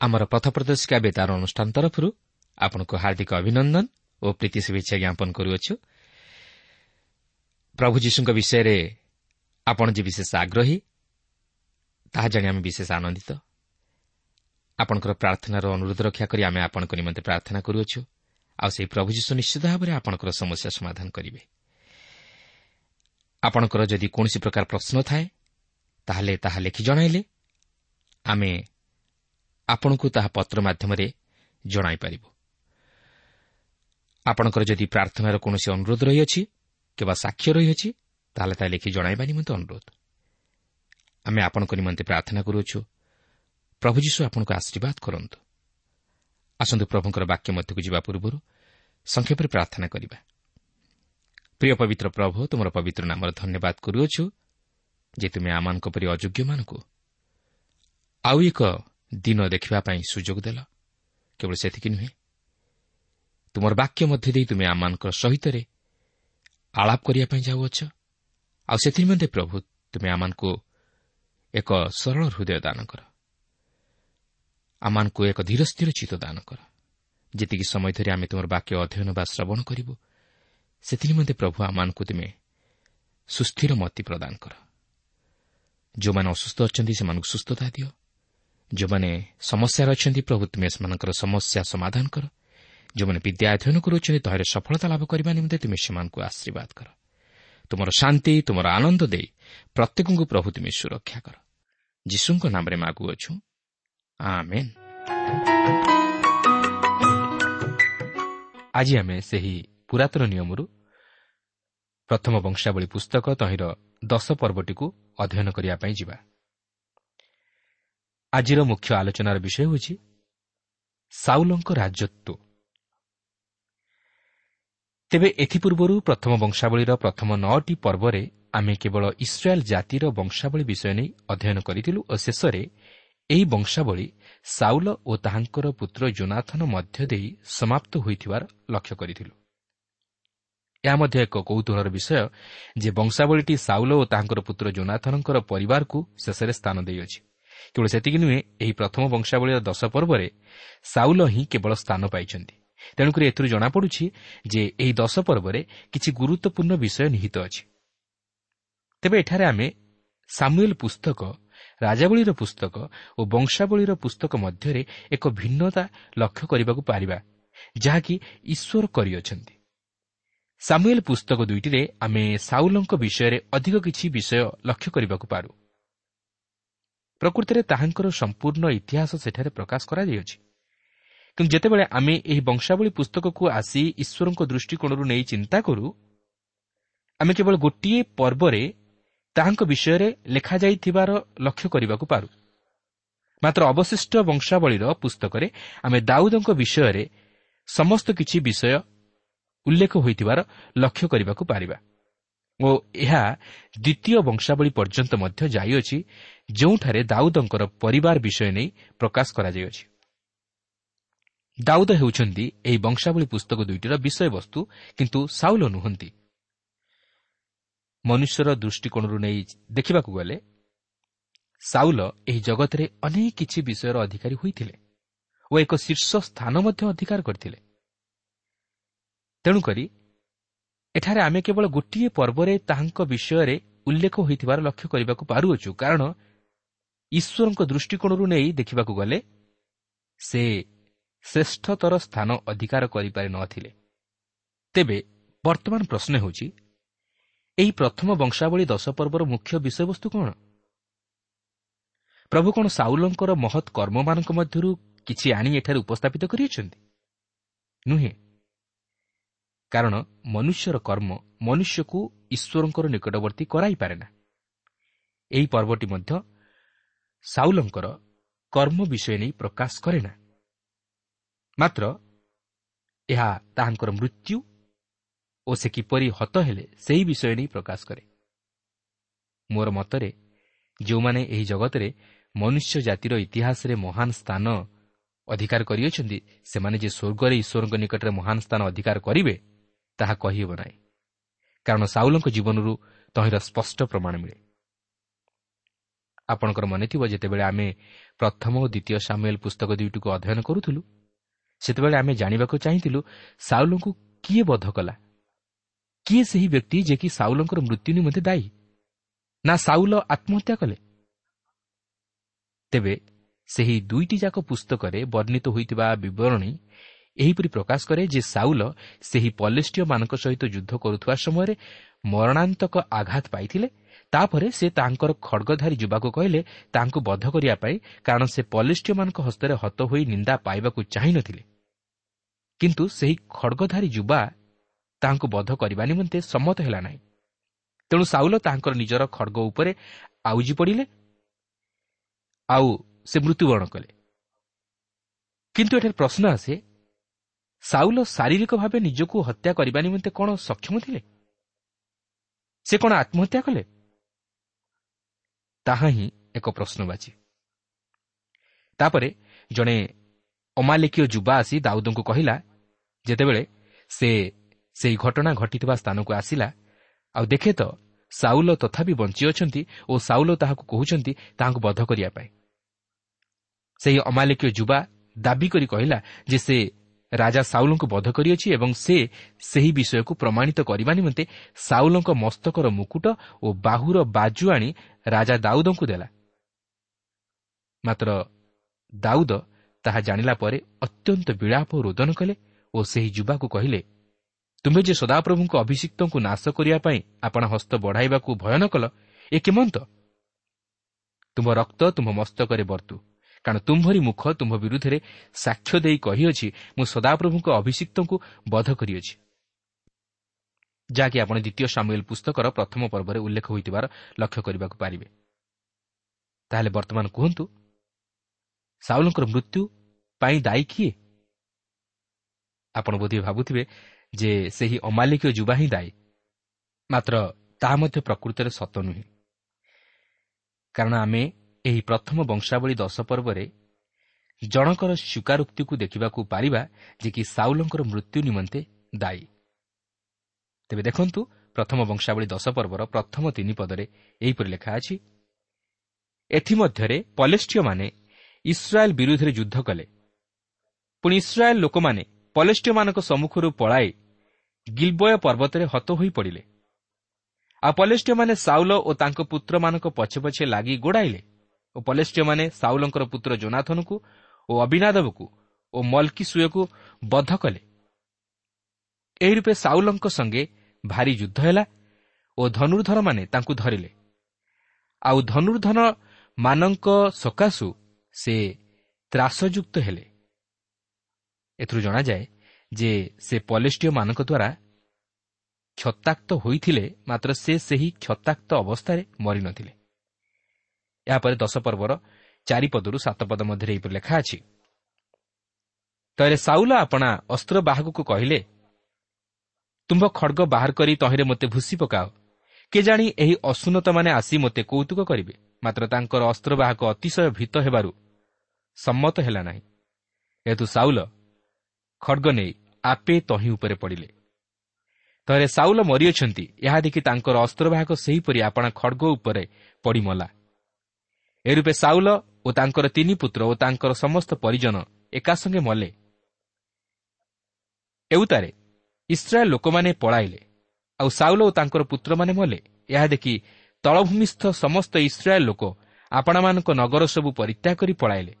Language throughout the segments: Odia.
ଆମର ପଥ ପ୍ରଦର୍ଶିକା ବେତାର ଅନୁଷ୍ଠାନ ତରଫରୁ ଆପଣଙ୍କୁ ହାର୍ଦ୍ଦିକ ଅଭିନନ୍ଦନ ଓ ପ୍ରୀତି ଶୁଭେଚ୍ଛା ଜ୍ଞାପନ କରୁଅଛୁ। ପ୍ରଭୁ ଯୀଶୁଙ୍କ ବିଷୟରେ ଆପଣ ଯେ ବିଶେଷ ଆଗ୍ରହୀ ତାହା ଜାଣି ଆମେ ବିଶେଷ ଆନନ୍ଦିତ। ଆପଣଙ୍କର ପ୍ରାର୍ଥନାର ଅନୁରୋଧ ରକ୍ଷା କରି ଆମେ ଆପଣଙ୍କ ନିମନ୍ତେ ପ୍ରାର୍ଥନା କରୁଅଛୁ। ଆଉ ସେହି ପ୍ରଭୁ ଯୀଶୁ ନିଶ୍ଚିତ ଭାବରେ ଆପଣଙ୍କର ସମସ୍ୟା ସମାଧାନ କରିବେ। ଆପଣଙ୍କର ଯଦି କୌଣସି ପ୍ରକାର ପ୍ରଶ୍ନ ଥାଏ ତାହେଲେ ତାହା ଲେଖି ଜଣାଇଲେ। ଆମେ ଆପଣଙ୍କୁ ତାହା ପତ୍ର ମାଧ୍ୟମରେ ଜଣାଇପାରିବୁ ଆପଣଙ୍କର ଯଦି ପ୍ରାର୍ଥନାର କୌଣସି ଅନୁରୋଧ ରହିଅଛି କିମ୍ବା ସାକ୍ଷ୍ୟ ରହିଅଛି ତାହେଲେ ତାହା ଲେଖି ଜଣାଇବା ନିମନ୍ତେ ଅନୁରୋଧ। ଆମେ ଆପଣଙ୍କ ନିମନ୍ତେ ପ୍ରାର୍ଥନା କରୁଅଛୁ ପ୍ରଭୁ ଯୀଶୁ ଆପଣଙ୍କୁ ଆଶୀର୍ବାଦ କରନ୍ତୁ। ଆସନ୍ତୁ ପ୍ରଭୁଙ୍କର ବାକ୍ୟ ମଧ୍ୟକୁ ଯିବା ପୂର୍ବରୁ ସଂକ୍ଷେପରେ ପ୍ରାର୍ଥନା କରିବା। ପ୍ରିୟ ପବିତ୍ର ପ୍ରଭୁ ତୁମର ପବିତ୍ର ନାମର ଧନ୍ୟବାଦ କରୁଅଛୁ ଯେ ତୁମେ ଆମମାନଙ୍କ ପରି ଅଯୋଗ୍ୟମାନଙ୍କୁ ଆଉ ଏକ ଦିନ ଦେଖିବା ପାଇଁ ସୁଯୋଗ ଦେଲ। କେବଳ ସେତିକି ନୁହେଁ ତୁମର ବାକ୍ୟ ମଧ୍ୟ ଦେଇ ତୁମେ ଆମମାନଙ୍କ ସହିତରେ ଆଳାପ କରିବା ପାଇଁ ଯାଉଅଛ। ଆଉ ସେଥିନିମନ୍ତେ ପ୍ରଭୁ ତୁମେ ଆମମାନଙ୍କୁ ଏକ ସରଳ ହୃଦୟ ଦାନ କର। ଆମମାନଙ୍କୁ ଏକ ଧୀର ସ୍ଥିର ଚିତ୍ତ ଦାନ କର। ଯେତିକି ସମୟ ଧରି ଆମେ ତୁମର ବାକ୍ୟ ଅଧ୍ୟୟନ ବା ଶ୍ରବଣ କରିବୁ ସେଥିନିମନ୍ତେ ପ୍ରଭୁ ଆମମାନଙ୍କୁ ତୁମେ ସୁସ୍ଥିର ମତି ପ୍ରଦାନ କର। ଯେଉଁମାନେ ଅସୁସ୍ଥ ଅଛନ୍ତି ସେମାନଙ୍କୁ ସୁସ୍ଥତା ଦିଅ। ଯେଉଁମାନେ ସମସ୍ୟାରେ ଅଛନ୍ତି ପ୍ରଭୁ ତୁମେ ସେମାନଙ୍କର ସମସ୍ୟା ସମାଧାନ କର। ଯେଉଁମାନେ ବିଦ୍ୟା ଅଧ୍ୟୟନ କରୁଅଛନ୍ତି ତହିଁରେ ସଫଳତା ଲାଭ କରିବା ନିମନ୍ତେ ତୁମେ ସେମାନଙ୍କୁ ଆଶୀର୍ବାଦ କର। ତୁମର ଶାନ୍ତି ତୁମର ଆନନ୍ଦ ଦେଇ ପ୍ରତ୍ୟେକଙ୍କୁ ପ୍ରଭୁ ତୁମେ ସୁରକ୍ଷା କର। ଯୀଶୁଙ୍କ ନାମରେ ମାଗୁଅଛୁ ଆଜି ଆମେ ସେହି ପୁରାତନ ନିୟମରୁ ପ୍ରଥମ ବଂଶାବଳୀ ପୁସ୍ତକ ତହିଁର ଦଶ ପର୍ବଟିକୁ ଅଧ୍ୟୟନ କରିବା ପାଇଁ ଯିବା। ଆଜିର ମୁଖ୍ୟ ଆଲୋଚନାର ବିଷୟ ହେଉଛି ସାଉଲଙ୍କ ରାଜତ୍ୱ। ତେବେ ଏଥିପୂର୍ବରୁ ପ୍ରଥମ ବଂଶାବଳୀର ପ୍ରଥମ ନଅଟି ପର୍ବରେ ଆମେ କେବଳ ଇସ୍ରାଏଲ୍ ଜାତିର ବଂଶାବଳୀ ବିଷୟ ନେଇ ଅଧ୍ୟୟନ କରିଥିଲୁ ଓ ଶେଷରେ ଏହି ବଂଶାବଳୀ ସାଉଲ ଓ ତାହାଙ୍କର ପୁତ୍ର ଜୋନାଥନ ମଧ୍ୟ ଦେଇ ସମାପ୍ତ ହୋଇଥିବାର ଲକ୍ଷ୍ୟ କରିଥିଲୁ। ଏହା ମଧ୍ୟ ଏକ କୌତୁହଳର ବିଷୟ ଯେ ବଂଶାବଳୀଟି ସାଉଲ ଓ ତାହାଙ୍କର ପୁତ୍ର ଜୋନାଥନଙ୍କର ପରିବାରକୁ ଶେଷରେ ସ୍ଥାନ ଦେଇଅଛି। କେବଳ ସେତିକି ନୁହେଁ ଏହି ପ୍ରଥମ ବଂଶାବଳୀର ଦଶ ପର୍ବରେ ସାଉଲ ହିଁ କେବଳ ସ୍ଥାନ ପାଇଛନ୍ତି। ତେଣୁକରି ଏଥିରୁ ଜଣାପଡ଼ୁଛି ଯେ ଏହି ଦଶ ପର୍ବରେ କିଛି ଗୁରୁତ୍ୱପୂର୍ଣ୍ଣ ବିଷୟ ନିହିତ ଅଛି। ତେବେ ଏଠାରେ ଆମେ ସାମୁଏଲ ପୁସ୍ତକ ରାଜାବଳୀର ପୁସ୍ତକ ଓ ବଂଶାବଳୀର ପୁସ୍ତକ ମଧ୍ୟରେ ଏକ ଭିନ୍ନତା ଲକ୍ଷ୍ୟ କରିବାକୁ ପାରିବା ଯାହାକି ଈଶ୍ୱର କରିଅଛନ୍ତି। ସାମୁଏଲ ପୁସ୍ତକ ଦୁଇଟିରେ ଆମେ ସାଉଲଙ୍କ ବିଷୟରେ ଅଧିକ କିଛି ବିଷୟ ଲକ୍ଷ୍ୟ କରିବାକୁ ପାରୁ। ପ୍ରକୃତିରେ ତାହାଙ୍କର ସମ୍ପୂର୍ଣ୍ଣ ଇତିହାସ ସେଠାରେ ପ୍ରକାଶ କରାଯାଇଅଛି କିନ୍ତୁ ଯେତେବେଳେ ଆମେ ଏହି ବଂଶାବଳୀ ପୁସ୍ତକକୁ ଆସି ଈଶ୍ୱରଙ୍କ ଦୃଷ୍ଟିକୋଣରୁ ନେଇ ଚିନ୍ତା କରୁ ଆମେ କେବଳ ଗୋଟିଏ ପର୍ବରେ ତାହାଙ୍କ ବିଷୟରେ ଲେଖାଯାଇଥିବାର ଲକ୍ଷ୍ୟ କରିବାକୁ ପାରୁ। ମାତ୍ର ଅବଶିଷ୍ଟ ବଂଶାବଳୀର ପୁସ୍ତକରେ ଆମେ ଦାଉଦଙ୍କ ବିଷୟରେ ସମସ୍ତ କିଛି ବିଷୟ ଉଲ୍ଲେଖ ହୋଇଥିବାର ଲକ୍ଷ୍ୟ କରିବାକୁ ପାରିବା। ଓ ଏହା ଦ୍ୱିତୀୟ ବଂଶାବଳୀ ପର୍ଯ୍ୟନ୍ତ ମଧ୍ୟ ଯାଇଅଛି ଯେଉଁଠାରେ ଦାଉଦଙ୍କର ପରିବାର ବିଷୟ ନେଇ ପ୍ରକାଶ କରାଯାଇଅଛି। ଦାଉଦ ହେଉଛନ୍ତି ଏହି ବଂଶାବଳୀ ପୁସ୍ତକ ଦୁଇଟିର ବିଷୟବସ୍ତୁ କିନ୍ତୁ ସାଉଲ ନୁହନ୍ତି। ମନୁଷ୍ୟର ଦୃଷ୍ଟିକୋଣରୁ ନେଇ ଦେଖିବାକୁ ଗଲେ ସାଉଲ ଏହି ଜଗତରେ ଅନେକ କିଛି ବିଷୟର ଅଧିକାରୀ ହୋଇଥିଲେ ଓ ଏକ ଶୀର୍ଷ ସ୍ଥାନ ମଧ୍ୟ ଅଧିକାର କରିଥିଲେ। ତେଣୁକରି ଏଠାରେ ଆମେ କେବଳ ଗୋଟିଏ ପର୍ବରେ ତାହାଙ୍କ ବିଷୟରେ ଉଲ୍ଲେଖ ହୋଇଥିବାର ଲକ୍ଷ୍ୟ କରିବାକୁ ପାରୁଅଛୁ। କାରଣ ଈଶ୍ୱରଙ୍କ ଦୃଷ୍ଟିକୋଣରୁ ନେଇ ଦେଖିବାକୁ ଗଲେ ସେ ଶ୍ରେଷ୍ଠତର ସ୍ଥାନ ଅଧିକାର କରିପାରି ନଥିଲେ ତେବେ ବର୍ତ୍ତମାନ ପ୍ରଶ୍ନ ହେଉଛି ଏହି ପ୍ରଥମ ବଂଶାବଳୀ ଦଶ ପର୍ବର ମୁଖ୍ୟ ବିଷୟବସ୍ତୁ କ'ଣ? ପ୍ରଭୁ କ'ଣ ସାଉଲଙ୍କର ମହତ୍ କର୍ମମାନଙ୍କ ମଧ୍ୟରୁ କିଛି ଆଣି ଏଠାରେ ଉପସ୍ଥାପିତ କରିଅଛନ୍ତି? ନୁହେଁ। କାରଣ ମନୁଷ୍ୟର କର୍ମ ମନୁଷ୍ୟକୁ ଈଶ୍ୱରଙ୍କର ନିକଟବର୍ତ୍ତୀ କରାଇପାରେ ନା। ଏହି ପର୍ବଟି ମଧ୍ୟ ସାଉଲଙ୍କର କର୍ମ ବିଷୟ ନେଇ ପ୍ରକାଶ କରେ ନା। ମାତ୍ର ଏହା ତାହାଙ୍କର ମୃତ୍ୟୁ ଓ ସେ କିପରି ହତ ହେଲେ ସେହି ବିଷୟ ନେଇ ପ୍ରକାଶ କରେ। ମୋର ମତରେ ଯେଉଁମାନେ ଏହି ଜଗତରେ ମନୁଷ୍ୟ ଜାତିର ଇତିହାସରେ ମହାନ ସ୍ଥାନ ଅଧିକାର କରିଅଛନ୍ତି ସେମାନେ ଯେ ସ୍ୱର୍ଗରେ ଈଶ୍ୱରଙ୍କ ନିକଟରେ ମହାନ ସ୍ଥାନ ଅଧିକାର କରିବେ ତାହା କହିହେବ ନାହିଁ। କାରଣ ସାଉଲଙ୍କ ଜୀବନରୁ ତହିଁର ସ୍ପଷ୍ଟ ପ୍ରମାଣ ମିଳେ। ଆପଣଙ୍କର ମନେଥିବ ଯେତେବେଳେ ଆମେ ପ୍ରଥମ ଓ ଦ୍ୱିତୀୟ ସାମୁଏଲ ପୁସ୍ତକ ଦୁଇଟିକୁ ଅଧ୍ୟୟନ କରୁଥିଲୁ ସେତେବେଳେ ଆମେ ଜାଣିବାକୁ ଚାହିଁଥିଲୁ ସାଉଲଙ୍କୁ କିଏ ବଧ କଲା? କିଏ ସେହି ବ୍ୟକ୍ତି ଯେ କି ସାଉଲଙ୍କର ମୃତ୍ୟୁ ନିମନ୍ତେ ଦାୟୀ? ନା ସାଉଲ ଆତ୍ମହତ୍ୟା କଲେ? ତେବେ ସେହି ଦୁଇଟି ଯାକ ପୁସ୍ତକରେ ବର୍ଣ୍ଣିତ ହୋଇଥିବା ବିବରଣୀ ଏହିପରି ପ୍ରକାଶ କରେ ଯେ ସାଉଲ ସେହି ପଲେଷ୍ଟିୟମାନଙ୍କ ସହିତ ଯୁଦ୍ଧ କରୁଥିବା ସମୟରେ ମରଣାନ୍ତକ ଆଘାତ ପାଇଥିଲେ। ତାପରେ ସେ ତାଙ୍କର ଖଡ଼ଗଧାରୀ ଯୁବାକୁ କହିଲେ ତାଙ୍କୁ ବଧ କରିବା ପାଇଁ କାରଣ ସେ ପଲେଷ୍ଟିୟମାନଙ୍କ ହସ୍ତରେ ହତ ହୋଇ ନିନ୍ଦା ପାଇବାକୁ ଚାହିଁନଥିଲେ। କିନ୍ତୁ ସେହି ଖଡ଼ଗଧାରୀ ଯୁବା ତାହାଙ୍କୁ ବଧ କରିବା ନିମନ୍ତେ ସମ୍ମତ ହେଲା ନାହିଁ। ତେଣୁ ସାଉଲ ତାହାଙ୍କର ନିଜର ଖଡ଼ଗ ଉପରେ ଆଉଜି ପଡ଼ିଲେ ଆଉ ସେ ମୃତ୍ୟୁବରଣ କଲେ। କିନ୍ତୁ ଏଠାରେ ପ୍ରଶ୍ନ ଆସେ ସାଉଲ ଶାରୀରିକ ଭାବେ ନିଜକୁ ହତ୍ୟା କରିବା ନିମନ୍ତେ କ'ଣ ସକ୍ଷମ ଥିଲେ? ସେ କ'ଣ ଆତ୍ମହତ୍ୟା କଲେ? ତାହା ହିଁ ଏକ ପ୍ରଶ୍ନବାଚୀ। ତାପରେ ଜଣେ ଅମାଲିକୀୟ ଯୁବା ଆସି ଦାଉଦଙ୍କୁ କହିଲା ଯେତେବେଳେ ସେ ସେହି ଘଟଣା ଘଟିଥିବା ସ୍ଥାନକୁ ଆସିଲା ଆଉ ଦେଖେ ତ ସାଉଲ ତଥାପି ବଞ୍ଚି ଅଛନ୍ତି ଓ ସାଉଲ ତାହାକୁ କହୁଛନ୍ତି ତାହାଙ୍କୁ ବଧ କରିବା ପାଇଁ। ସେହି ଅମାଲିକୀୟ ଯୁବା ଦାବି କରି କହିଲା ଯେ ସେ ରାଜା ସାଉଲଙ୍କୁ ବଧ କରିଅଛି ଏବଂ ସେ ସେହି ବିଷୟକୁ ପ୍ରମାଣିତ କରିବା ନିମନ୍ତେ ସାଉଲଙ୍କ ମସ୍ତକର ମୁକୁଟ ଓ ବାହୁର ବାଜୁ ଆଣି ରାଜା ଦାଉଦଙ୍କୁ ଦେଲା। ମାତ୍ର ଦାଉଦ ତାହା ଜାଣିଲା ପରେ ଅତ୍ୟନ୍ତ ବିଳାପ ରୋଦନ କଲେ ଓ ସେହି ଯୁବାକୁ କହିଲେ ତୁମେ ଯେ ସଦାପ୍ରଭୁଙ୍କ ଅଭିଷିକ୍ତଙ୍କୁ ନାଶ କରିବା ପାଇଁ ଆପଣ ହସ୍ତ ବଢ଼ାଇବାକୁ ଭୟ ନ କଲ ଏ କେମନ୍ତ? ତୁମ ରକ୍ତ ତୁମ ମସ୍ତକରେ ବର୍ତ୍ତୁ କାରଣ ତୁମ୍ଭରି ମୁଖ ତୁମ୍ଭ ବିରୁଦ୍ଧରେ ସାକ୍ଷ୍ୟ ଦେଇ କହିଅଛି ମୁଁ ସଦାପ୍ରଭୁଙ୍କ ଅଭିଷିକ୍ତଙ୍କୁ ବଧ କରିଅଛି। ଯାହାକି ଆପଣ ଦ୍ୱିତୀୟ ସାମୁଏଲ ପୁସ୍ତକର ପ୍ରଥମ ପର୍ବରେ ଉଲ୍ଲେଖ ହୋଇଥିବାର ଲକ୍ଷ୍ୟ କରିବାକୁ ପାରିବେ। ତାହେଲେ ବର୍ତ୍ତମାନ କୁହନ୍ତୁ ସାଉଲଙ୍କର ମୃତ୍ୟୁ ପାଇଁ ଦାୟୀ କିଏ? ଆପଣ ବୋଧେ ଭାବୁଥିବେ ଯେ ସେହି ଅମାଲିକୀୟ ଯୁବା ହିଁ ଦାୟୀ। ମାତ୍ର ତାହା ମଧ୍ୟ ପ୍ରକୃତରେ ସତ ନୁହେଁ। କାରଣ ଆମେ ଏହି ପ୍ରଥମ ବଂଶାବଳୀ ଦଶ ପର୍ବରେ ଜଣଙ୍କର ସ୍ୱୀକାରୋକ୍ତିକୁ ଦେଖିବାକୁ ପାରିବା ଯେ କି ସାଉଲଙ୍କର ମୃତ୍ୟୁ ନିମନ୍ତେ ଦାୟୀ। ତେବେ ଦେଖନ୍ତୁ ପ୍ରଥମ ବଂଶାବଳୀ ଦଶ ପର୍ବର ପ୍ରଥମ ତିନି ପଦରେ ଏହିପରି ଲେଖା ଅଛି ଏଥିମଧ୍ୟରେ ପଲେଷ୍ଟିୟମାନେ ଇସ୍ରାଏଲ୍ ବିରୁଦ୍ଧରେ ଯୁଦ୍ଧ କଲେ। ପୁଣି ଇସ୍ରାଏଲ୍ ଲୋକମାନେ ପଲେଷ୍ଟିୟମାନଙ୍କ ସମ୍ମୁଖରୁ ପଳାଇ ଗିଲ୍ବୟ ପର୍ବତରେ ହତ ହୋଇ ପଡ଼ିଲେ। ଆଉ ପଲେଷ୍ଟିୟମାନେ ସାଉଲ ଓ ତାଙ୍କ ପୁତ୍ରମାନଙ୍କ ପଛେ ପଛେ ଲାଗି ଗୋଡ଼ାଇଲେ। ଓ ପଲେଷ୍ଟିୟମାନେ ସାଉଲଙ୍କର ପୁତ୍ର ଜୋନାଥନକୁ ଓ ଅବିନାଦବକୁ ଓ ମଲ୍କି ସୁୟକୁ ବଦ୍ଧ କଲେ। ଏହି ରୂପେ ସାଉଲଙ୍କ ସଙ୍ଗେ ଭାରି ଯୁଦ୍ଧ ହେଲା ଓ ଧନୁର୍ଦ୍ଧରମାନେ ତାଙ୍କୁ ଧରିଲେ। ଆଉ ଧନୁର୍ଦ୍ଧନମାନଙ୍କ ସକାଶୁ ସେ ତ୍ରାସଯୁକ୍ତ ହେଲେ। ଏଥିରୁ ଜଣାଯାଏ ଯେ ସେ ପଲେଷ୍ଟିୟମାନଙ୍କ ଦ୍ୱାରା କ୍ଷତାକ୍ତ ହୋଇଥିଲେ ମାତ୍ର ସେ ସେହି କ୍ଷତାକ୍ତ ଅବସ୍ଥାରେ ମରିନଥିଲେ। ଏହାପରେ ଦଶ ପର୍ବର ଚାରିପଦରୁ ସାତ ପଦ ମଧ୍ୟରେ ଏହିପରି ଲେଖା ଅଛି। ତହିଁରେ ସାଉଲ ଆପଣା ଅସ୍ତ୍ର ବାହକକୁ କହିଲେ ତୁମ୍ଭ ଖଡ଼ଗ ବାହାର କରି ତହିଁରେ ମୋତେ ଭୁସି ପକାଅ। କେଜାଣି ଏହି ଅସୁନତମାନେ ଆସି ମୋତେ କୌତୁକ କରିବେ। ମାତ୍ର ତାଙ୍କର ଅସ୍ତ୍ରବାହକ ଅତିଶୟ ଭୀତ ହେବାରୁ ସମ୍ମତ ହେଲା ନାହିଁ। ଏହେତୁ ସାଉଲ ଖଡ଼ଗ ନେଇ ଆପେ ତହିଁ ଉପରେ ପଡ଼ିଲେ। ତହିଁରେ ସାଉଲ ମରିଅଛନ୍ତି। ଏହା ଦେଖି ତାଙ୍କର ଅସ୍ତ୍ରବାହକ ସେହିପରି ଆପଣା ଖଡ଼ଗ ଉପରେ ପଡ଼ିମଲା। ଏ ରୂପେ ସାଉଲ ଓ ତାଙ୍କର ତିନି ପୁତ୍ର ଓ ତାଙ୍କର ସମସ୍ତ ପରିଜନ ଏକାସଙ୍ଗେ ମଲେ। ଏଉତାରେ ଇସ୍ରାଏଲ୍ ଲୋକମାନେ ପଳାଇଲେ ଆଉ ସାଉଲ ଓ ତାଙ୍କର ପୁତ୍ରମାନେ ମଲେ। ଏହା ଦେଖି ତଳଭୂମିସ୍ଥ ସମସ୍ତ ଇସ୍ରାଏଲ୍ ଲୋକ ଆପଣମାନଙ୍କ ନଗର ସବୁ ପରିତ୍ୟାଗ କରି ପଳାଇଲେ।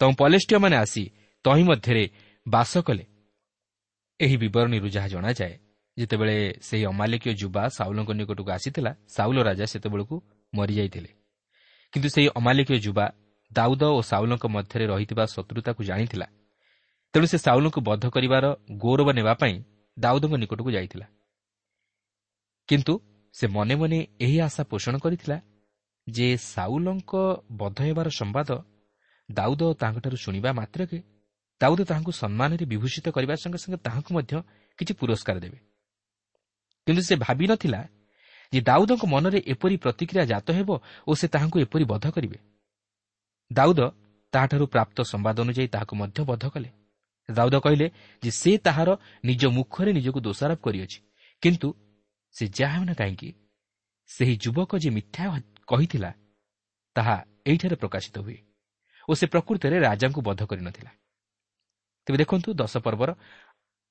ତମ ପଲେଷ୍ଟିୟମାନେ ଆସି ତହିଁ ମଧ୍ୟରେ ବାସ କଲେ। ଏହି ବିବରଣୀରୁ ଯାହା ଜଣାଯାଏ ଯେତେବେଳେ ସେହି ଅମାଲିକୀୟ ଯୁବା ସାଉଲଙ୍କ ନିକଟକୁ ଆସିଥିଲା ସାଉଲ ରାଜା ସେତେବେଳକୁ ମରିଯାଇଥିଲେ। କିନ୍ତୁ ସେହି ଅମାଲିକୀୟ ଯୁବା ଦାଉଦ ଓ ସାଉଲଙ୍କ ମଧ୍ୟରେ ରହିଥିବା ଶତ୍ରୁତାକୁ ଜାଣିଥିଲା। ତେଣୁ ସେ ସାଉଲଙ୍କୁ ବଦ୍ଧ କରିବାର ଗୌରବ ନେବା ପାଇଁ ଦାଉଦଙ୍କ ନିକଟକୁ ଯାଇଥିଲା। କିନ୍ତୁ ସେ ମନେ ମନେ ଏହି ଆଶା ପୋଷଣ କରିଥିଲା ଯେ ସାଉଲଙ୍କ ବଦ୍ଧ ହେବାର ସମ୍ବାଦ ଦାଉଦ ତାଙ୍କଠାରୁ ଶୁଣିବା ମାତ୍ରକେ ଦାଉଦ ତାହାଙ୍କୁ ସମ୍ମାନରେ ବିଭୂଷିତ କରିବା ସଙ୍ଗେ ସଙ୍ଗେ ତାହାଙ୍କୁ ମଧ୍ୟ କିଛି ପୁରସ୍କାର ଦେବେ। କିନ୍ତୁ ସେ ଭାବିନଥିଲା ଯେ ଦାଉଦଙ୍କ ମନରେ ଏପରି ପ୍ରତିକ୍ରିୟା ଜାତ ହେବ ଓ ସେ ତାହାଙ୍କୁ ଏପରି ବଧ କରିବେ। ଦାଉଦ ତାହାଠାରୁ ପ୍ରାପ୍ତ ସମ୍ବାଦ ଅନୁଯାୟୀ ତାହାକୁ ମଧ୍ୟ ବଧ କଲେ। ଦାଉଦ କହିଲେ ଯେ ସେ ତାହାର ନିଜ ମୁଖରେ ନିଜକୁ ଦୋଷାରୋପ କରିଅଛି କିନ୍ତୁ ସେ ଯାହା ହେଉନା କାହିଁକି ସେହି ଯୁବକ ଯେ ମିଥ୍ୟା କହିଥିଲା ତାହା ଏଇଠାରେ ପ୍ରକାଶିତ ହୁଏ ଓ ସେ ପ୍ରକୃତରେ ରାଜାଙ୍କୁ ବଧ କରିନଥିଲା। ତେବେ ଦେଖନ୍ତୁ ଦଶ ପର୍ବର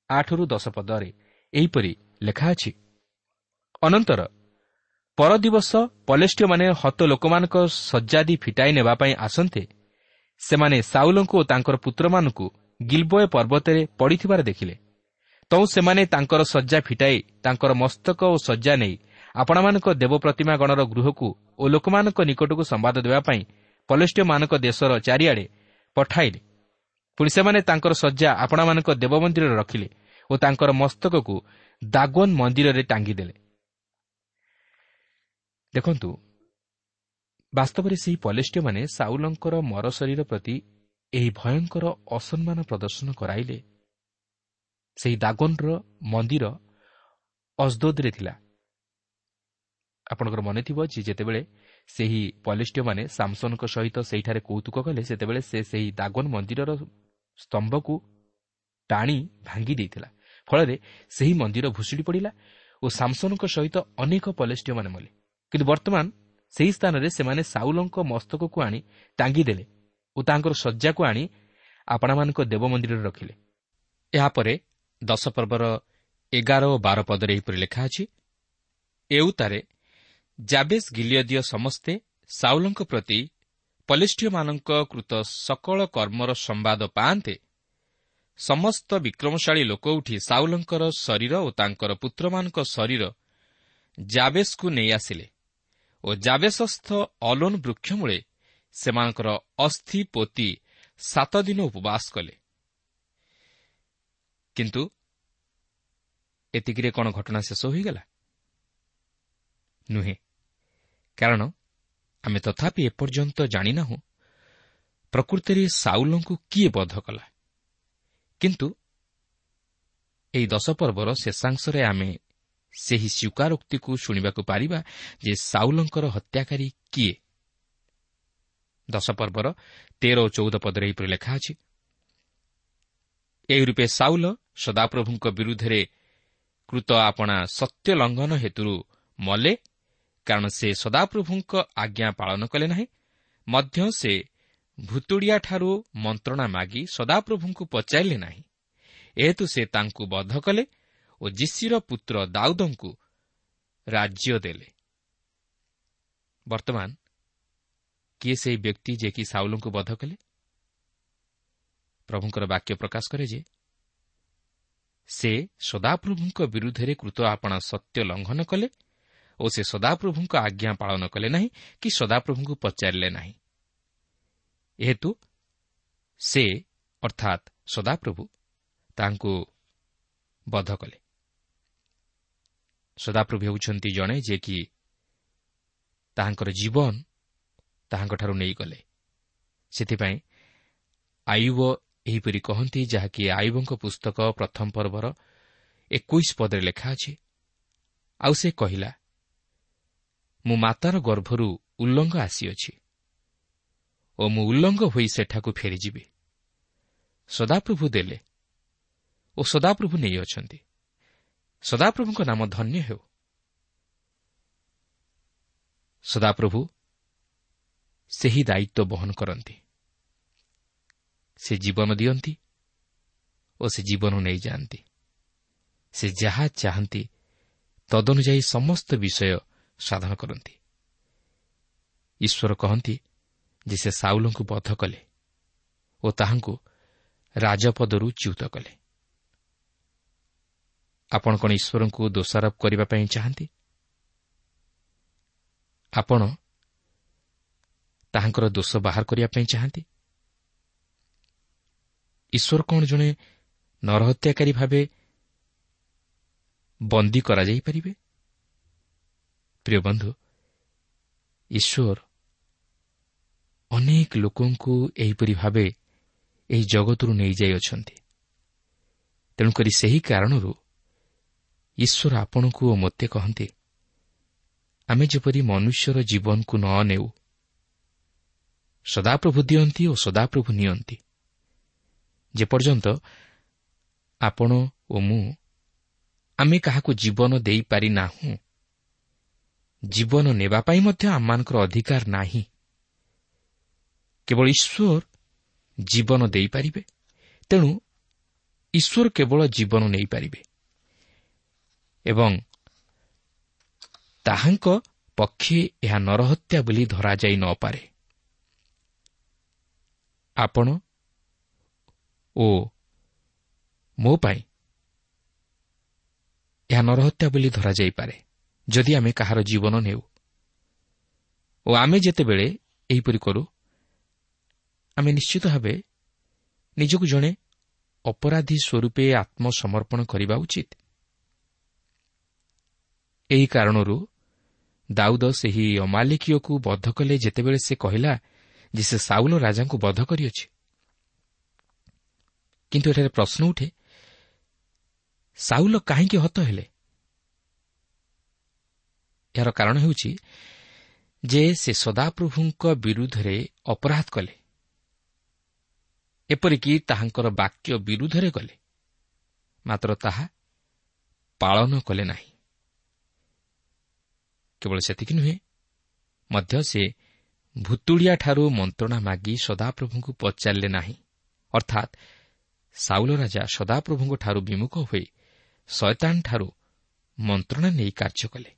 ଆଠରୁ ଦଶ ପଦରେ ଏହିପରି ଲେଖା ଅଛି ଅନନ୍ତର ପରଦିବସ ପଲେଷ୍ଟିୟମାନେ ହତ ଲୋକମାନଙ୍କ ଶଯ୍ୟାଦି ଫିଟାଇ ନେବା ପାଇଁ ଆସନ୍ତେ ସେମାନେ ସାଉଲଙ୍କୁ ଓ ତାଙ୍କର ପୁତ୍ରମାନଙ୍କୁ ଗିଲ୍ବୟ ପର୍ବତରେ ପଡ଼ିଥିବାର ଦେଖିଲେ। ତୁ ସେମାନେ ତାଙ୍କର ଶଯ୍ୟା ଫିଟାଇ ତାଙ୍କର ମସ୍ତକ ଓ ଶଯ୍ୟା ନେଇ ଆପଣମାନଙ୍କ ଦେବପ୍ରତିମା ଗଣର ଗୃହକୁ ଓ ଲୋକମାନଙ୍କ ନିକଟକୁ ସମ୍ବାଦ ଦେବା ପାଇଁ ପଲେଷ୍ଟିୟମାନଙ୍କ ଦେଶର ଚାରିଆଡ଼େ ପଠାଇଲେ। ପୁଣି ସେମାନେ ତାଙ୍କର ଶଯ୍ୟା ଆପଣମାନଙ୍କ ଦେବ ମନ୍ଦିରରେ ରଖିଲେ ଓ ତାଙ୍କର ମସ୍ତକକୁ ଦାଗୋନ୍ ମନ୍ଦିରରେ ଟାଙ୍ଗିଦେଲେ। ଦେଖନ୍ତୁ ବାସ୍ତବରେ ସେହି ପଲେଷ୍ଟିୟମାନେ ସାଉଲଙ୍କର ମର ଶରୀର ପ୍ରତି ଏହି ଭୟଙ୍କର ଅସମ୍ମାନ ପ୍ରଦର୍ଶନ କରାଇଲେ। ସେହି ଦାଗୋନ୍ର ମନ୍ଦିର ଅସ୍ଦୋଦରେ ଥିଲା। ଆପଣଙ୍କର ମନେ ଥିବ ଯେ ଯେତେବେଳେ ସେହି ପଲେଷ୍ଟିୟମାନେ ସାମସନଙ୍କ ସହିତ ସେହିଠାରେ କୌତୁକ କଲେ ସେତେବେଳେ ସେ ସେହି ଦାଗୋନ୍ ମନ୍ଦିରର ସ୍ତମ୍ଭକୁ ଟାଣି ଭାଙ୍ଗି ଦେଇଥିଲା। ଫଳରେ ସେହି ମନ୍ଦିର ଭୁଷୁଡ଼ି ପଡ଼ିଲା ଓ ସାମସନଙ୍କ ସହିତ ଅନେକ ପଲେଷ୍ଟିୟମାନେ ମଲେ। କିନ୍ତୁ ବର୍ତ୍ତମାନ ସେହି ସ୍ଥାନରେ ସେମାନେ ସାଉଲଙ୍କ ମସ୍ତକକୁ ଆଣି ଟାଙ୍ଗିଦେଲେ ଓ ତାଙ୍କର ଶଯ୍ୟାକୁ ଆଣି ଆପଣମାନଙ୍କ ଦେବ ମନ୍ଦିରରେ ରଖିଲେ। ଏହାପରେ ଦଶ ପର୍ବର ଏଗାର ଓ ବାର ପଦରେ ଏହିପରି ଲେଖା ଅଛି ଏଉତାରେ ଜାବେସ୍ ଗିଲିୟଦୀୟ ସମସ୍ତେ ସାଉଲଙ୍କ ପ୍ରତି ପଲିଷ୍ଠୀୟମାନଙ୍କ କୃତ ସକଳ କର୍ମର ସମ୍ବାଦ ପାଆନ୍ତେ। ସମସ୍ତ ବିକ୍ରମଶାଳୀ ଲୋକ ଉଠି ସାଉଲଙ୍କର ଶରୀର ଓ ତାଙ୍କର ପୁତ୍ରମାନଙ୍କ ଶରୀର ଜାବେସ୍କୁ ନେଇ ଆସିଲେ। ଓ ଜାବେସସ୍ଥ ଅଲୋନ୍ ବୃକ୍ଷମୂଳେ ସେମାନଙ୍କର ଅସ୍ଥି ପୋତି ସାତ ଦିନ ଉପବାସ କଲେ। କିନ୍ତୁ ଏତିକିରେ କ'ଣ ଘଟଣା ଶେଷ ହୋଇଗଲା? ନୁହେଁ। କାରଣ ଆମେ ତଥାପି ଏପର୍ଯ୍ୟନ୍ତ ଜାଣିନାହୁଁ ପ୍ରକୃତରେ ସାଉଲଙ୍କୁ କିଏ ବଧ କଲା। କିନ୍ତୁ ଏହି ଦଶ ପର୍ବର ଶେଷାଂଶରେ ଆମେ ସେହି ସ୍ୱୀକାରୋକ୍ତିକୁ ଶୁଣିବାକୁ ପାରିବା ଯେ ସାଉଲଙ୍କର ହତ୍ୟାକାରୀ କିଏ? ଦଶ ପର୍ବର ତେର ଓ ଚଉଦ ପଦରେ ଏହିପରି ଲେଖା ଅଛି ଏହି ରୂପେ ସାଉଲ ସଦାପ୍ରଭୁଙ୍କ ବିରୁଦ୍ଧରେ କୃତ ଆପଣା ସତ୍ୟ ଲଙ୍ଘନ ହେତୁରୁ ମଲେ କାରଣ ସେ ସଦାପ୍ରଭୁଙ୍କ ଆଜ୍ଞା ପାଳନ କଲେ ନାହିଁ। ମଧ୍ୟ ସେ ଭୁତୁଡ଼ିଆଠାରୁ ମନ୍ତ୍ରଣା ମାଗି ସଦାପ୍ରଭୁଙ୍କୁ ପଚାରିଲେ ନାହିଁ। ଏହେତୁ ସେ ତାଙ୍କୁ ବଦ୍ଧ କଲେ ଓ ଯିଶିର ପୁତ୍ର ଦାଉଦଙ୍କୁ ରାଜ୍ୟ ଦେଲେ। ବର୍ତ୍ତମାନ କିଏ ସେହି ବ୍ୟକ୍ତି ଯେ କି ସାଉଲଙ୍କୁ ବଦ୍ଧ କଲେ? ପ୍ରଭୁଙ୍କର ବାକ୍ୟ ପ୍ରକାଶ କରେ ଯେ ସେ ସଦାପ୍ରଭୁଙ୍କ ବିରୁଦ୍ଧରେ କୃତ ଆପଣା ସତ୍ୟ ଲଙ୍ଘନ କଲେ ଓ ସେ ସଦାପ୍ରଭୁଙ୍କ ଆଜ୍ଞା ପାଳନ କଲେ ନାହିଁ କି ସଦାପ୍ରଭୁଙ୍କୁ ପଚାରିଲେ ନାହିଁ। ଏହେତୁ ସେ ଅର୍ଥାତ୍ ସଦାପ୍ରଭୁ ତାଙ୍କୁ ବଧ କଲେ। ସଦାପ୍ରଭୁ ହେଉଛନ୍ତି ଜଣେ ଯେ କି ତାହାଙ୍କର ଜୀବନ ତାହାଙ୍କଠାରୁ ନେଇଗଲେ। ସେଥିପାଇଁ ଆୟୁବ ଏହିପରି କହନ୍ତି ଯାହାକି ଆୟୁବଙ୍କ ପୁସ୍ତକ ପ୍ରଥମ ପର୍ବର ଏକୋଇଶ ପଦରେ ଲେଖା ଅଛି। ଆଉ ସେ କହିଲା ମୁଁ ମାତାର ଗର୍ଭରୁ ଉଲ୍ଲଙ୍ଘ ଆସିଅଛି ଓ ମୁଁ ଉଲ୍ଲଙ୍ଘ ହୋଇ ସେଠାକୁ ଫେରିଯିବି। ସଦାପ୍ରଭୁ ଦେଲେ ଓ ସଦାପ୍ରଭୁ ନେଇଅଛନ୍ତି। ସଦାପ୍ରଭୁଙ୍କ ନାମ ଧନ୍ୟ ହେଉ। ସଦାପ୍ରଭୁ ସେହି ଦାୟିତ୍ୱ ବହନ କରନ୍ତି। ସେ ଜୀବନ ଦିଅନ୍ତି ଓ ସେ ଜୀବନ ନେଇଯାଆନ୍ତି। ସେ ଯାହା ଚାହାନ୍ତି ତଦନୁଯାୟୀ ସମସ୍ତ ବିଷୟ ସାଧନ କରନ୍ତି। ଈଶ୍ୱର କହନ୍ତି ଯେ ସେ ସାଉଲଙ୍କୁ ବଧ କଲେ ଓ ତାହାଙ୍କୁ ରାଜପଦରୁ ଚ୍ୟୁତ କଲେ। ଆପଣ କ'ଣ ଈଶ୍ୱରଙ୍କୁ ଦୋଷାରୋପ କରିବା ପାଇଁ ଚାହାନ୍ତି? ଆପଣ ତାହାଙ୍କର ଦୋଷ ବାହାର କରିବା ପାଇଁ ଚାହାନ୍ତି? ଈଶ୍ୱର କ'ଣ ଜଣେ ନରହତ୍ୟାକାରୀ ଭାବେ ବନ୍ଦୀ କରାଯାଇପାରିବେ? ପ୍ରିୟ ବନ୍ଧୁ ଈଶ୍ୱର ଅନେକ ଲୋକଙ୍କୁ ଏହିପରି ଭାବେ ଏହି ଜଗତରୁ ନେଇଯାଇଅଛନ୍ତି ତେଣୁକରି ସେହି କାରଣରୁ ଈଶ୍ୱର ଆପଣଙ୍କୁ ଓ ମୋତେ କହନ୍ତି ଆମେ ଯେପରି ମନୁଷ୍ୟର ଜୀବନକୁ ନ ନେଉ ସଦାପ୍ରଭୁ ଦିଅନ୍ତି ଓ ସଦାପ୍ରଭୁ ନିଅନ୍ତି। ଯେପର୍ଯ୍ୟନ୍ତ ଆପଣ ଓ ମୁଁ ଆମେ କାହାକୁ ଜୀବନ ଦେଇପାରିନାହୁଁ ଜୀବନ ନେବା ପାଇଁ ମଧ୍ୟ ଆମମାନଙ୍କର ଅଧିକାର ନାହିଁ। କେବଳ ଈଶ୍ୱର ଜୀବନ ଦେଇପାରିବେ ତେଣୁ ଈଶ୍ୱର କେବଳ ଜୀବନ ନେଇପାରିବେ। ଏବଂ ତାହାଙ୍କ ପକ୍ଷେ ଏହା ନରହତ୍ୟା ବୋଲି ଧରାଯାଇ ନପାରେ ଆପଣ ଓ ମୋ ପାଇଁ ଏହା ନରହତ୍ୟା ବୋଲି ଧରାଯାଇପାରେ ଯଦି ଆମେ କାହାର ଜୀବନ ନେଉ ଓ ଆମେ ଯେତେବେଳେ ଏହିପରି କରୁ ଆମେ ନିଶ୍ଚିତ ଭାବେ ନିଜକୁ ଜଣେ ଅପରାଧୀ ସ୍ୱରୂପେ ଆତ୍ମସମର୍ପଣ କରିବା ଉଚିତ ଏହି କାରଣରୁ ଦାଉଦ ସେହି ଅମାଲିକୀୟକୁ ବଦ୍ଧ କଲେ ଯେତେବେଳେ ସେ କହିଲା ଯେ ସେ ସାଉଲ ରାଜାଙ୍କୁ ବଦ୍ଧ କରିଅଛି। କିନ୍ତୁ ଏଠାରେ ପ୍ରଶ୍ନ ଉଠେ ସାଉଲ କାହିଁକି ହତ ହେଲେ? ଏହାର କାରଣ ହେଉଛି ଯେ ସେ ସଦାପ୍ରଭୁଙ୍କ ବିରୁଦ୍ଧରେ ଅପରାଧ କଲେ। ଏପରିକି ତାହାଙ୍କର ବାକ୍ୟ ବିରୁଦ୍ଧରେ ଗଲେ ମାତ୍ର ତାହା ପାଳନ କଲେ ନାହିଁ। କେବଳ ସେତିକି ନୁହେଁ ମଧ୍ୟ ସେ ଭୁତୁଡ଼ିଆଠାରୁ ମନ୍ତ୍ରଣା ମାଗି ସଦାପ୍ରଭୁଙ୍କୁ ପଚାରିଲେ ନାହିଁ। ଅର୍ଥାତ୍ ସାଉଲ ରାଜା ସଦାପ୍ରଭୁଙ୍କଠାରୁ ବିମୁଖ ହୋଇ ଶୟତାନଠାରୁ ମନ୍ତ୍ରଣା ନେଇ କାର୍ଯ୍ୟ କଲେ।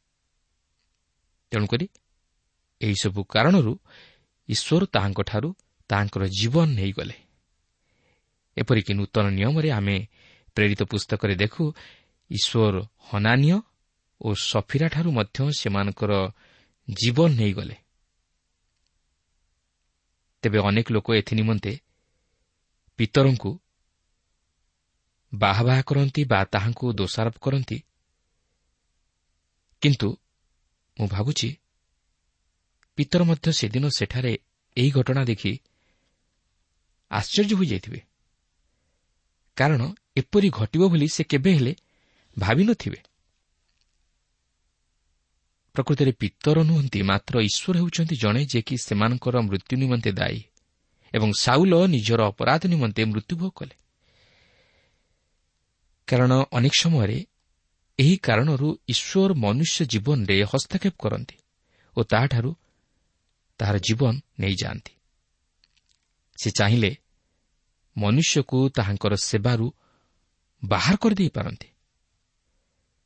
ତେଣୁକରି ଏହିସବୁ କାରଣରୁ ଈଶ୍ୱର ତାହାଙ୍କଠାରୁ ତାହାଙ୍କର ଜୀବନ ନେଇଗଲେ। ଏପରିକି ନୂତନ ନିୟମରେ ଆମେ ପ୍ରେରିତ ପୁସ୍ତକରେ ଦେଖୁ ଈଶ୍ୱର ହନାନୀୟ ଓ ସଫିରାଠାରୁ ମଧ୍ୟ ସେମାନଙ୍କର ଜୀବନ ନେଇଗଲେ। ତେବେ ଅନେକ ଲୋକ ଏଥି ନିମନ୍ତେ ପିତରଙ୍କୁ ବାହା ବାହା କରନ୍ତି ବା ତାହାଙ୍କୁ ଦୋଷାରୋପ କରନ୍ତି। କିନ୍ତୁ ମୁଁ ଭାବୁଛି ପିତର ମଧ୍ୟ ସେଦିନ ସେଠାରେ ଏହି ଘଟଣା ଦେଖି ଆଶ୍ଚର୍ଯ୍ୟ ହୋଇଯାଇଥିବେ। କାରଣ ଏପରି ଘଟିବ ବୋଲି ସେ କେବେ ହେଲେ ଭାବିନଥିବେ। ପ୍ରକୃତରେ ପିତର ନୁହନ୍ତି ମାତ୍ର ଈଶ୍ୱର ହେଉଛନ୍ତି ଜଣେ ଯେ କି ସେମାନଙ୍କର ମୃତ୍ୟୁ ନିମନ୍ତେ ଦାୟୀ ଏବଂ ସାଉଲ ନିଜର ଅପରାଧ ନିମନ୍ତେ ମୃତ୍ୟୁଭୋଗ କଲେ। କାରଣ ଅନେକ ସମୟରେ ଏହି କାରଣରୁ ଈଶ୍ୱର ମନୁଷ୍ୟ ଜୀବନରେ ହସ୍ତକ୍ଷେପ କରନ୍ତି ଓ ତାହାଠାରୁ ତାହାର ଜୀବନ ନେଇଯାଆନ୍ତି। ସେ ଚାହିଁଲେ ମନୁଷ୍ୟକୁ ତାହାଙ୍କର ସେବାରୁ ବାହାର କରିଦେଇପାରନ୍ତି।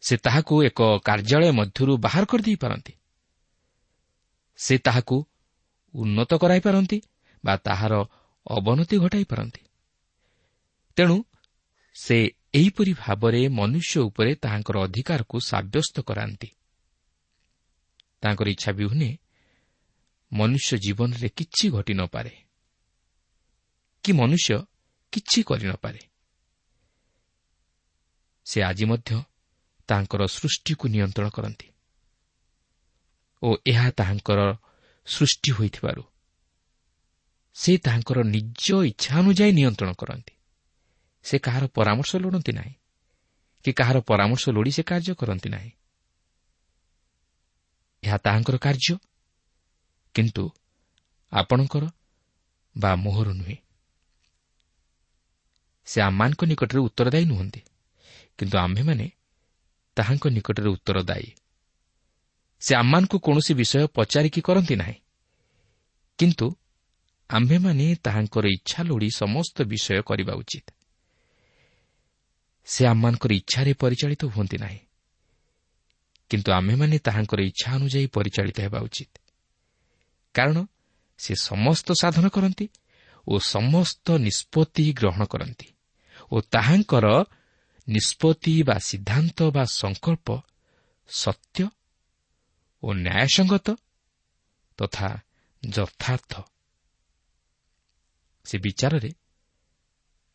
ସେ ତାହାକୁ ଏକ କାର୍ଯ୍ୟାଳୟ ମଧ୍ୟରୁ ବାହାର କରିଦେଇପାରନ୍ତି ସେ ତାହାକୁ ଉନ୍ନତ କରାଇପାରନ୍ତି ବା ତାହାର ଅବନତି ଘଟାଇପାରନ୍ତି ତେଣୁ ସେ ଏହିପରି ଭାବରେ ମନୁଷ୍ୟ ଉପରେ ତାହାଙ୍କର ଅଧିକାରକୁ ସାବ୍ୟସ୍ତ କରାନ୍ତି। ତାଙ୍କର ଇଚ୍ଛା ବିହୁନେ ମନୁଷ୍ୟ ଜୀବନରେ କିଛି ଘଟି ନପାରେ କି ମନୁଷ୍ୟ କିଛି କରିନପାରେ ସେ ଆଜି ମଧ୍ୟ ତାଙ୍କର ସୃଷ୍ଟିକୁ ନିୟନ୍ତ୍ରଣ କରନ୍ତି ଓ ଏହା ତାହାଙ୍କର ସୃଷ୍ଟି ହୋଇଥିବାରୁ ସେ ତାହାଙ୍କର ନିଜ ଇଚ୍ଛା ଅନୁଯାୟୀ ନିୟନ୍ତ୍ରଣ କରନ୍ତି। ସେ କାହାର ପରାମର୍ଶ ଲୋଡ଼ନ୍ତି ନାହିଁ କି କାହାର ପରାମର୍ଶ ଲୋଡ଼ି ସେ କାର୍ଯ୍ୟ କରନ୍ତି ନାହିଁ। ଏହା ତାହାଙ୍କର କାର୍ଯ୍ୟ କିନ୍ତୁ ଆପଣଙ୍କର ବା ମୋହର ନୁହେଁ। ସେ ଆମମାନଙ୍କ ନିକଟରେ ଉତ୍ତରଦାୟୀ ନୁହନ୍ତି କିନ୍ତୁ ଆମ୍ଭେମାନେ ତାହାଙ୍କ ନିକଟରେ ଉତ୍ତରଦାୟୀ। ସେ ଆମମାନଙ୍କୁ କୌଣସି ବିଷୟ ପଚାରିକି କରନ୍ତି ନାହିଁ। କିନ୍ତୁ ଆମ୍ଭେମାନେ ତାହାଙ୍କର ଇଚ୍ଛା ଲୋଡ଼ି ସମସ୍ତ ବିଷୟ କରିବା ଉଚିତ। ସେ ଆମମାନଙ୍କର ଇଚ୍ଛାରେ ପରିଚାଳିତ ହୁଅନ୍ତି ନାହିଁ। କିନ୍ତୁ ଆମ୍ଭେମାନେ ତାହାଙ୍କର ଇଚ୍ଛା ଅନୁଯାୟୀ ପରିଚାଳିତ ହେବା ଉଚିତ। କାରଣ ସେ ସମସ୍ତ ସାଧନ କରନ୍ତି ଓ ସମସ୍ତ ନିଷ୍ପତ୍ତି ଗ୍ରହଣ କରନ୍ତି ଓ ତାହାଙ୍କର ନିଷ୍ପତ୍ତି ବା ସିଦ୍ଧାନ୍ତ ବା ସଂକଳ୍ପ ସତ୍ୟ ଓ ନ୍ୟାୟସଙ୍ଗତ ତଥା ଯଥାର୍ଥ। ସେ ବିଚାରରେ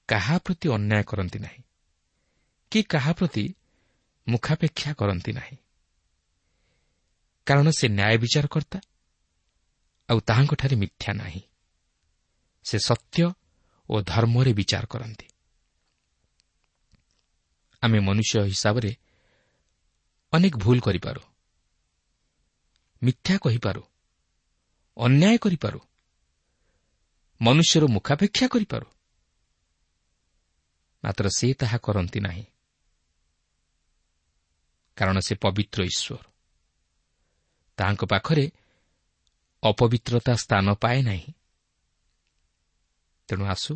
କାହା ପ୍ରତି ଅନ୍ୟାୟ କରନ୍ତି ନାହିଁ କି କାହା ପ୍ରତି ମୁଖାପେକ୍ଷା କରନ୍ତି ନାହିଁ। କାରଣ ସେ ନ୍ୟାୟ ବିଚାରକର୍ତ୍ତା ଆଉ ତାହାଙ୍କଠାରେ ମିଥ୍ୟା ନାହିଁ। ସେ ସତ୍ୟ ଓ ଧର୍ମରେ ବିଚାର କରନ୍ତି। ଆମେ ମନୁଷ୍ୟ ହିସାବରେ ଅନେକ ଭୁଲ କରିପାରୁ ମିଥ୍ୟା କହିପାରୁ ଅନ୍ୟାୟ କରିପାରୁ ମନୁଷ୍ୟର ମୁଖାପେକ୍ଷା କରିପାରୁ। ମାତ୍ର ସେ ତାହା କରନ୍ତି ନାହିଁ। କାରଣ ସେ ପବିତ୍ର ଈଶ୍ୱର। ତାହାଙ୍କ ପାଖରେ ଅପବିତ୍ରତା ସ୍ଥାନ ପାଏ ନାହିଁ। ତେଣୁ ଆସୁ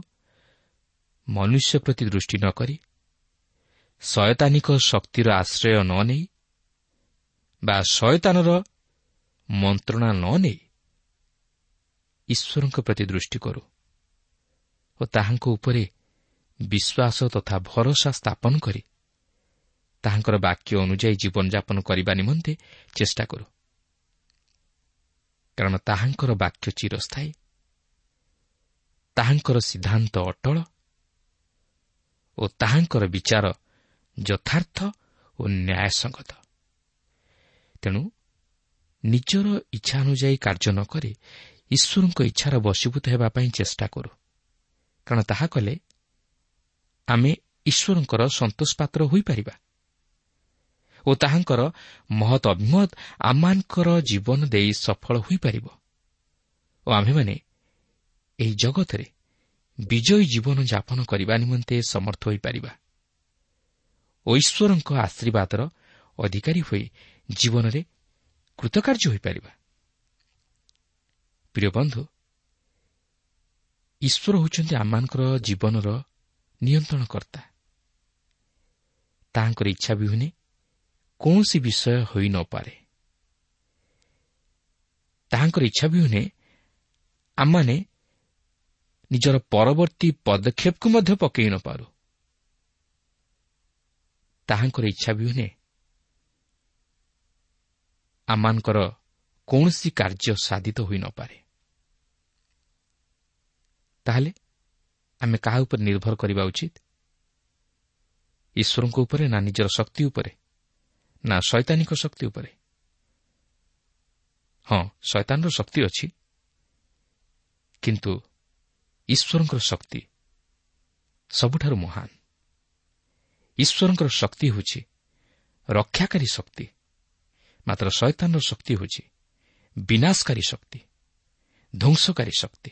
ମନୁଷ୍ୟ ପ୍ରତି ଦୃଷ୍ଟି ନ କରି ଶୟତାନିକ ଶକ୍ତିର ଆଶ୍ରୟ ନ ନେଇ ବା ଶୟତାନର ମନ୍ତ୍ରଣା ନ ନେଇ ଈଶ୍ୱରଙ୍କ ପ୍ରତି ଦୃଷ୍ଟି କରୁ ଓ ତାହାଙ୍କ ଉପରେ ବିଶ୍ୱାସ ତଥା ଭରସା ସ୍ଥାପନ କରି ତାହାଙ୍କର ବାକ୍ୟ ଅନୁଯାୟୀ ଜୀବନଯାପନ କରିବା ନିମନ୍ତେ ଚେଷ୍ଟା କରୁ। କାରଣ ତାହାଙ୍କର ବାକ୍ୟ ଚିରସ୍ଥାୟୀ। ତାହାଙ୍କର ସିଦ୍ଧାନ୍ତ ଅଟଳ ଓ ତାହାଙ୍କର ବିଚାର ଯଥାର୍ଥ ଓ ନ୍ୟାୟସଙ୍ଗତ। ତେଣୁ ନିଜର ଇଚ୍ଛା ଅନୁଯାୟୀ କାର୍ଯ୍ୟ ନ କରି ଈଶ୍ୱରଙ୍କ ଇଚ୍ଛାର ବଶୀଭୂତ ହେବା ପାଇଁ ଚେଷ୍ଟା କରୁ। କାରଣ ତାହା କଲେ ଆମେ ଈଶ୍ୱରଙ୍କର ସନ୍ତୋଷ ପାତ୍ର ହୋଇପାରିବା ଓ ତାହାଙ୍କର ମହତ ଅଭିମତ ଆମମାନଙ୍କର ଜୀବନ ଦେଇ ସଫଳ ହୋଇପାରିବ ଓ ଆମ୍ଭେମାନେ ଏହି ଜଗତରେ ବିଜୟୀ ଜୀବନ ଯାପନ କରିବା ନିମନ୍ତେ ସମର୍ଥ ହୋଇପାରିବା। ଈଶ୍ୱରଙ୍କ ଆଶୀର୍ବାଦର ଅଧିକାରୀ ହୋଇ ଜୀବନରେ କୃତକାର୍ଯ୍ୟ ହୋଇପାରିବା। ପ୍ରିୟ ବନ୍ଧୁ ଈଶ୍ୱର ହେଉଛନ୍ତି ଆମମାନଙ୍କର ଜୀବନର ନିୟନ୍ତ୍ରଣକର୍ତ୍ତା। ତାହାଙ୍କର ଇଚ୍ଛା ବିହୁନେ କୌଣସି ବିଷୟ ହୋଇ ନପାରେ ତାହାଙ୍କର ଇଚ୍ଛା ବିହୁନେ ଆମମାନେ ନିଜର ପରବର୍ତ୍ତୀ ପଦକ୍ଷେପକୁ ମଧ୍ୟ ପକାଇ ନପାରୁ ତାହାଙ୍କର ଇଚ୍ଛା ବିହୁନେ ଆମମାନଙ୍କର କୌଣସି କାର୍ଯ୍ୟ ସାଧିତ ହୋଇନପାରେ ତାହେଲେ ଆମେ କାହା ଉପରେ ନିର୍ଭର କରିବା ଉଚିତ? ଈଶ୍ୱରଙ୍କ ଉପରେ ନା ନିଜର ଶକ୍ତି ଉପରେ? ନା ଶୈତାନିକ ଶକ୍ତି ଉପରେ? ହଁ ଶୈତାନର ଶକ୍ତି ଅଛି। କିନ୍ତୁ ଈଶ୍ୱରଙ୍କର ଶକ୍ତି ସବୁଠାରୁ ମହାନ। ଈଶ୍ୱରଙ୍କର ଶକ୍ତି ହେଉଛି। ରକ୍ଷାକାରୀ ଶକ୍ତି। ମାତ୍ର ଶୈତାନର ଶକ୍ତି ହେଉଛି। ବିନାଶକାରୀ ଶକ୍ତି। ଧ୍ୱଂସକାରୀ ଶକ୍ତି।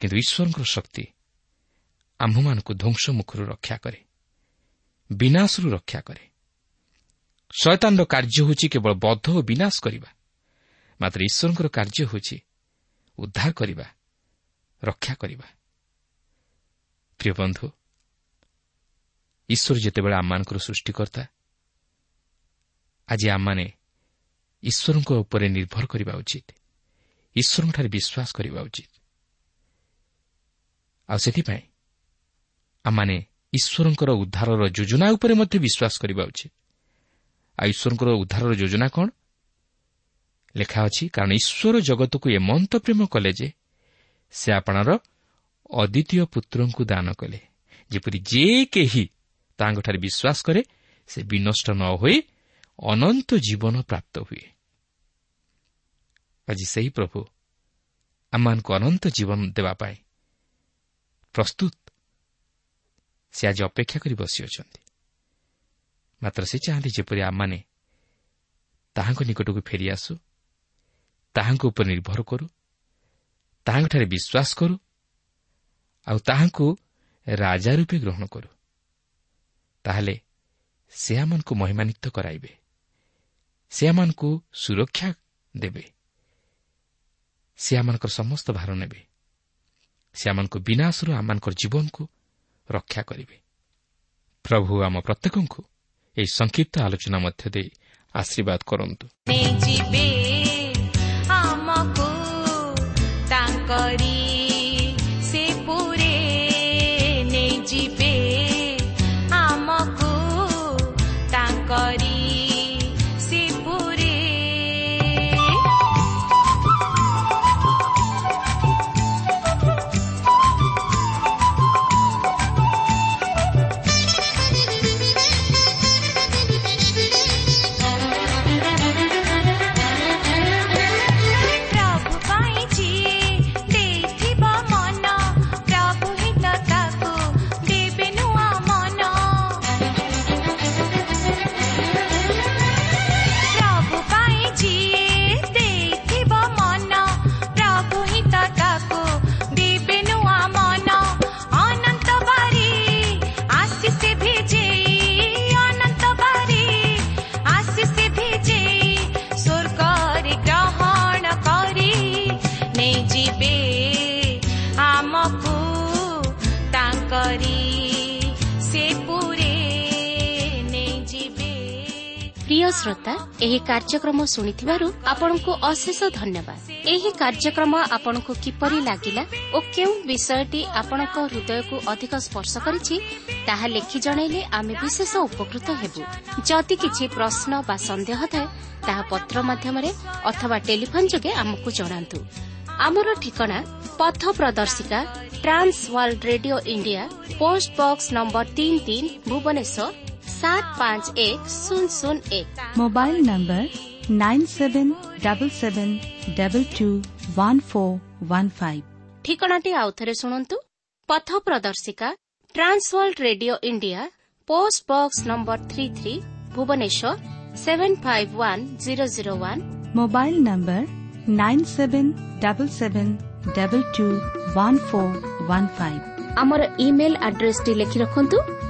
କିନ୍ତୁ ଈଶ୍ୱରଙ୍କର ଶକ୍ତି ଆମ୍ଭମାନଙ୍କୁ ଧ୍ୱଂସ ମୁଖରୁ ରକ୍ଷା କରେ। ବିନାଶରୁ ରକ୍ଷା କରେ। ଶୟତାନର କାର୍ଯ୍ୟ ହେଉଛି କେବଳ ବଦ୍ଧ ଓ ବିନାଶ କରିବା। ମାତ୍ର ଈଶ୍ୱରଙ୍କର କାର୍ଯ୍ୟ ହେଉଛି ଉଦ୍ଧାର କରିବା ରକ୍ଷା କରିବା। ପ୍ରିୟ ବନ୍ଧୁ ଈଶ୍ୱର ଯେତେବେଳେ ଆମମାନଙ୍କର ସୃଷ୍ଟିକର୍ତ୍ତା ଆଜି ଆମମାନେ ଈଶ୍ୱରଙ୍କ ଉପରେ ନିର୍ଭର କରିବା ଉଚିତ। ଈଶ୍ୱରଙ୍କଠାରେ ବିଶ୍ୱାସ କରିବା ଉଚିତ। ଆଉ ସେଥିପାଇଁ ଆମମାନେ ଈଶ୍ୱରଙ୍କର ଉଦ୍ଧାରର ଯୋଜନା ଉପରେ ମଧ୍ୟ ବିଶ୍ୱାସ କରିବା ଉଚିତ। ଆଉ ଈଶ୍ୱରଙ୍କର ଉଦ୍ଧାରର ଯୋଜନା କ'ଣ? ଲେଖା ଅଛି କାରଣ ଈଶ୍ୱର ଜଗତକୁ ଏମନ୍ତ ପ୍ରେମ କଲେ ଯେ ସେ ଆପଣାର ଅଦ୍ୱିତୀୟ ପୁତ୍ରଙ୍କୁ ଦାନ କଲେ। ଯେପରି ଯେ କେହି ତାଙ୍କଠାରେ ବିଶ୍ୱାସ କରେ ସେ ବିନଷ୍ଟ ନ ହୋଇ ଅନନ୍ତ ଜୀବନ ପ୍ରାପ୍ତ ହୁଏ। ଆଜି ସେହି ପ୍ରଭୁ ଆମମାନଙ୍କୁ ଅନନ୍ତ ଜୀବନ ଦେବା ପାଇଁ ପ୍ରସ୍ତୁତ। ସେ ଆଜି ଅପେକ୍ଷା କରି ବସିଅଛନ୍ତି। ମାତ୍ର ସେ ଚାହାନ୍ତି ଯେପରି ଆମମାନେ ତାହାଙ୍କ ନିକଟକୁ ଫେରିଆସୁ ତାହାଙ୍କ ଉପରେ ନିର୍ଭର କରୁ ତାହାଙ୍କଠାରେ ବିଶ୍ୱାସ କରୁ ଆଉ ତାହାଙ୍କୁ ରାଜା ରୂପେ ଗ୍ରହଣ କରୁ। ତାହେଲେ ସେ ଆମମାନଙ୍କୁ ମହିମାନିତ କରାଇବେ। ସେ ଆମମାନଙ୍କୁ ସୁରକ୍ଷା ଦେବେ। ସେ ଆମମାନଙ୍କର ସମସ୍ତ ଭାର ନେବେ। ସେ ଆମମାନଙ୍କ ବିନାଶରୁ ଆମମାନଙ୍କର ଜୀବନକୁ ରକ୍ଷା କରିବେ। ପ୍ରଭୁ ଆମ ପ୍ରତ୍ୟେକଙ୍କୁ ଏହି ସଂକ୍ଷିପ୍ତ ଆଲୋଚନା ମଧ୍ୟ ଦେଇ ଆଶୀର୍ବାଦ କରନ୍ତୁ। শ্রোতা ଏହି କାର୍ଯ୍ୟକ୍ରମ ଶୁଣିଥିବାରୁ ଆପଣଙ୍କୁ ଅଶେଷ ଧନ୍ୟବାଦ ଏହି କାର୍ଯ୍ୟକ୍ରମ ଆପଣଙ୍କୁ କିପରି ଲାଗିଲା ଓ କେଉଁ ବିଷୟଟି ଆପଣଙ୍କ ହୃଦୟକୁ ଅଧିକ ସ୍ପର୍ଶ କରିଛି ତାହା ଲେଖି ଜଣାଇଲେ ଆମେ ବିଶେଷ ଉପକୃତ ହେବୁ ଯଦି କିଛି ପ୍ରଶ୍ନ ବା ସନ୍ଦେହ ଥାଏ ତାହା ପତ୍ର ମାଧ୍ୟମରେ ଅଥବା ଟେଲିଫୋନ୍ ଯୋଗେ ଆମକୁ ଜଣାନ୍ତୁ ଆମର ଠିକଣା ପଥ ପ୍ରଦର୍ଶିକା Trans World Radio India post box number ତିନି ତିନି ଭୁବନେଶ୍ୱର ସାତ ପାଞ୍ଚ ଏକ ଶୂନ ଶୂନ ଏକ mobile number nine seven double seven double two one four one five ଠିକଣାଟି ଆଉଥରେ ଶୁଣନ୍ତୁ ପଥ ପ୍ରଦର୍ଶିକା Trans World Radio India post box number three three Bhubaneswar seven five one zero zero one mobile number nine seven double seven double two one four one five ଆମର ଇମେଲ ଆଡ୍ରେସଟି ଲେଖି ରଖନ୍ତୁ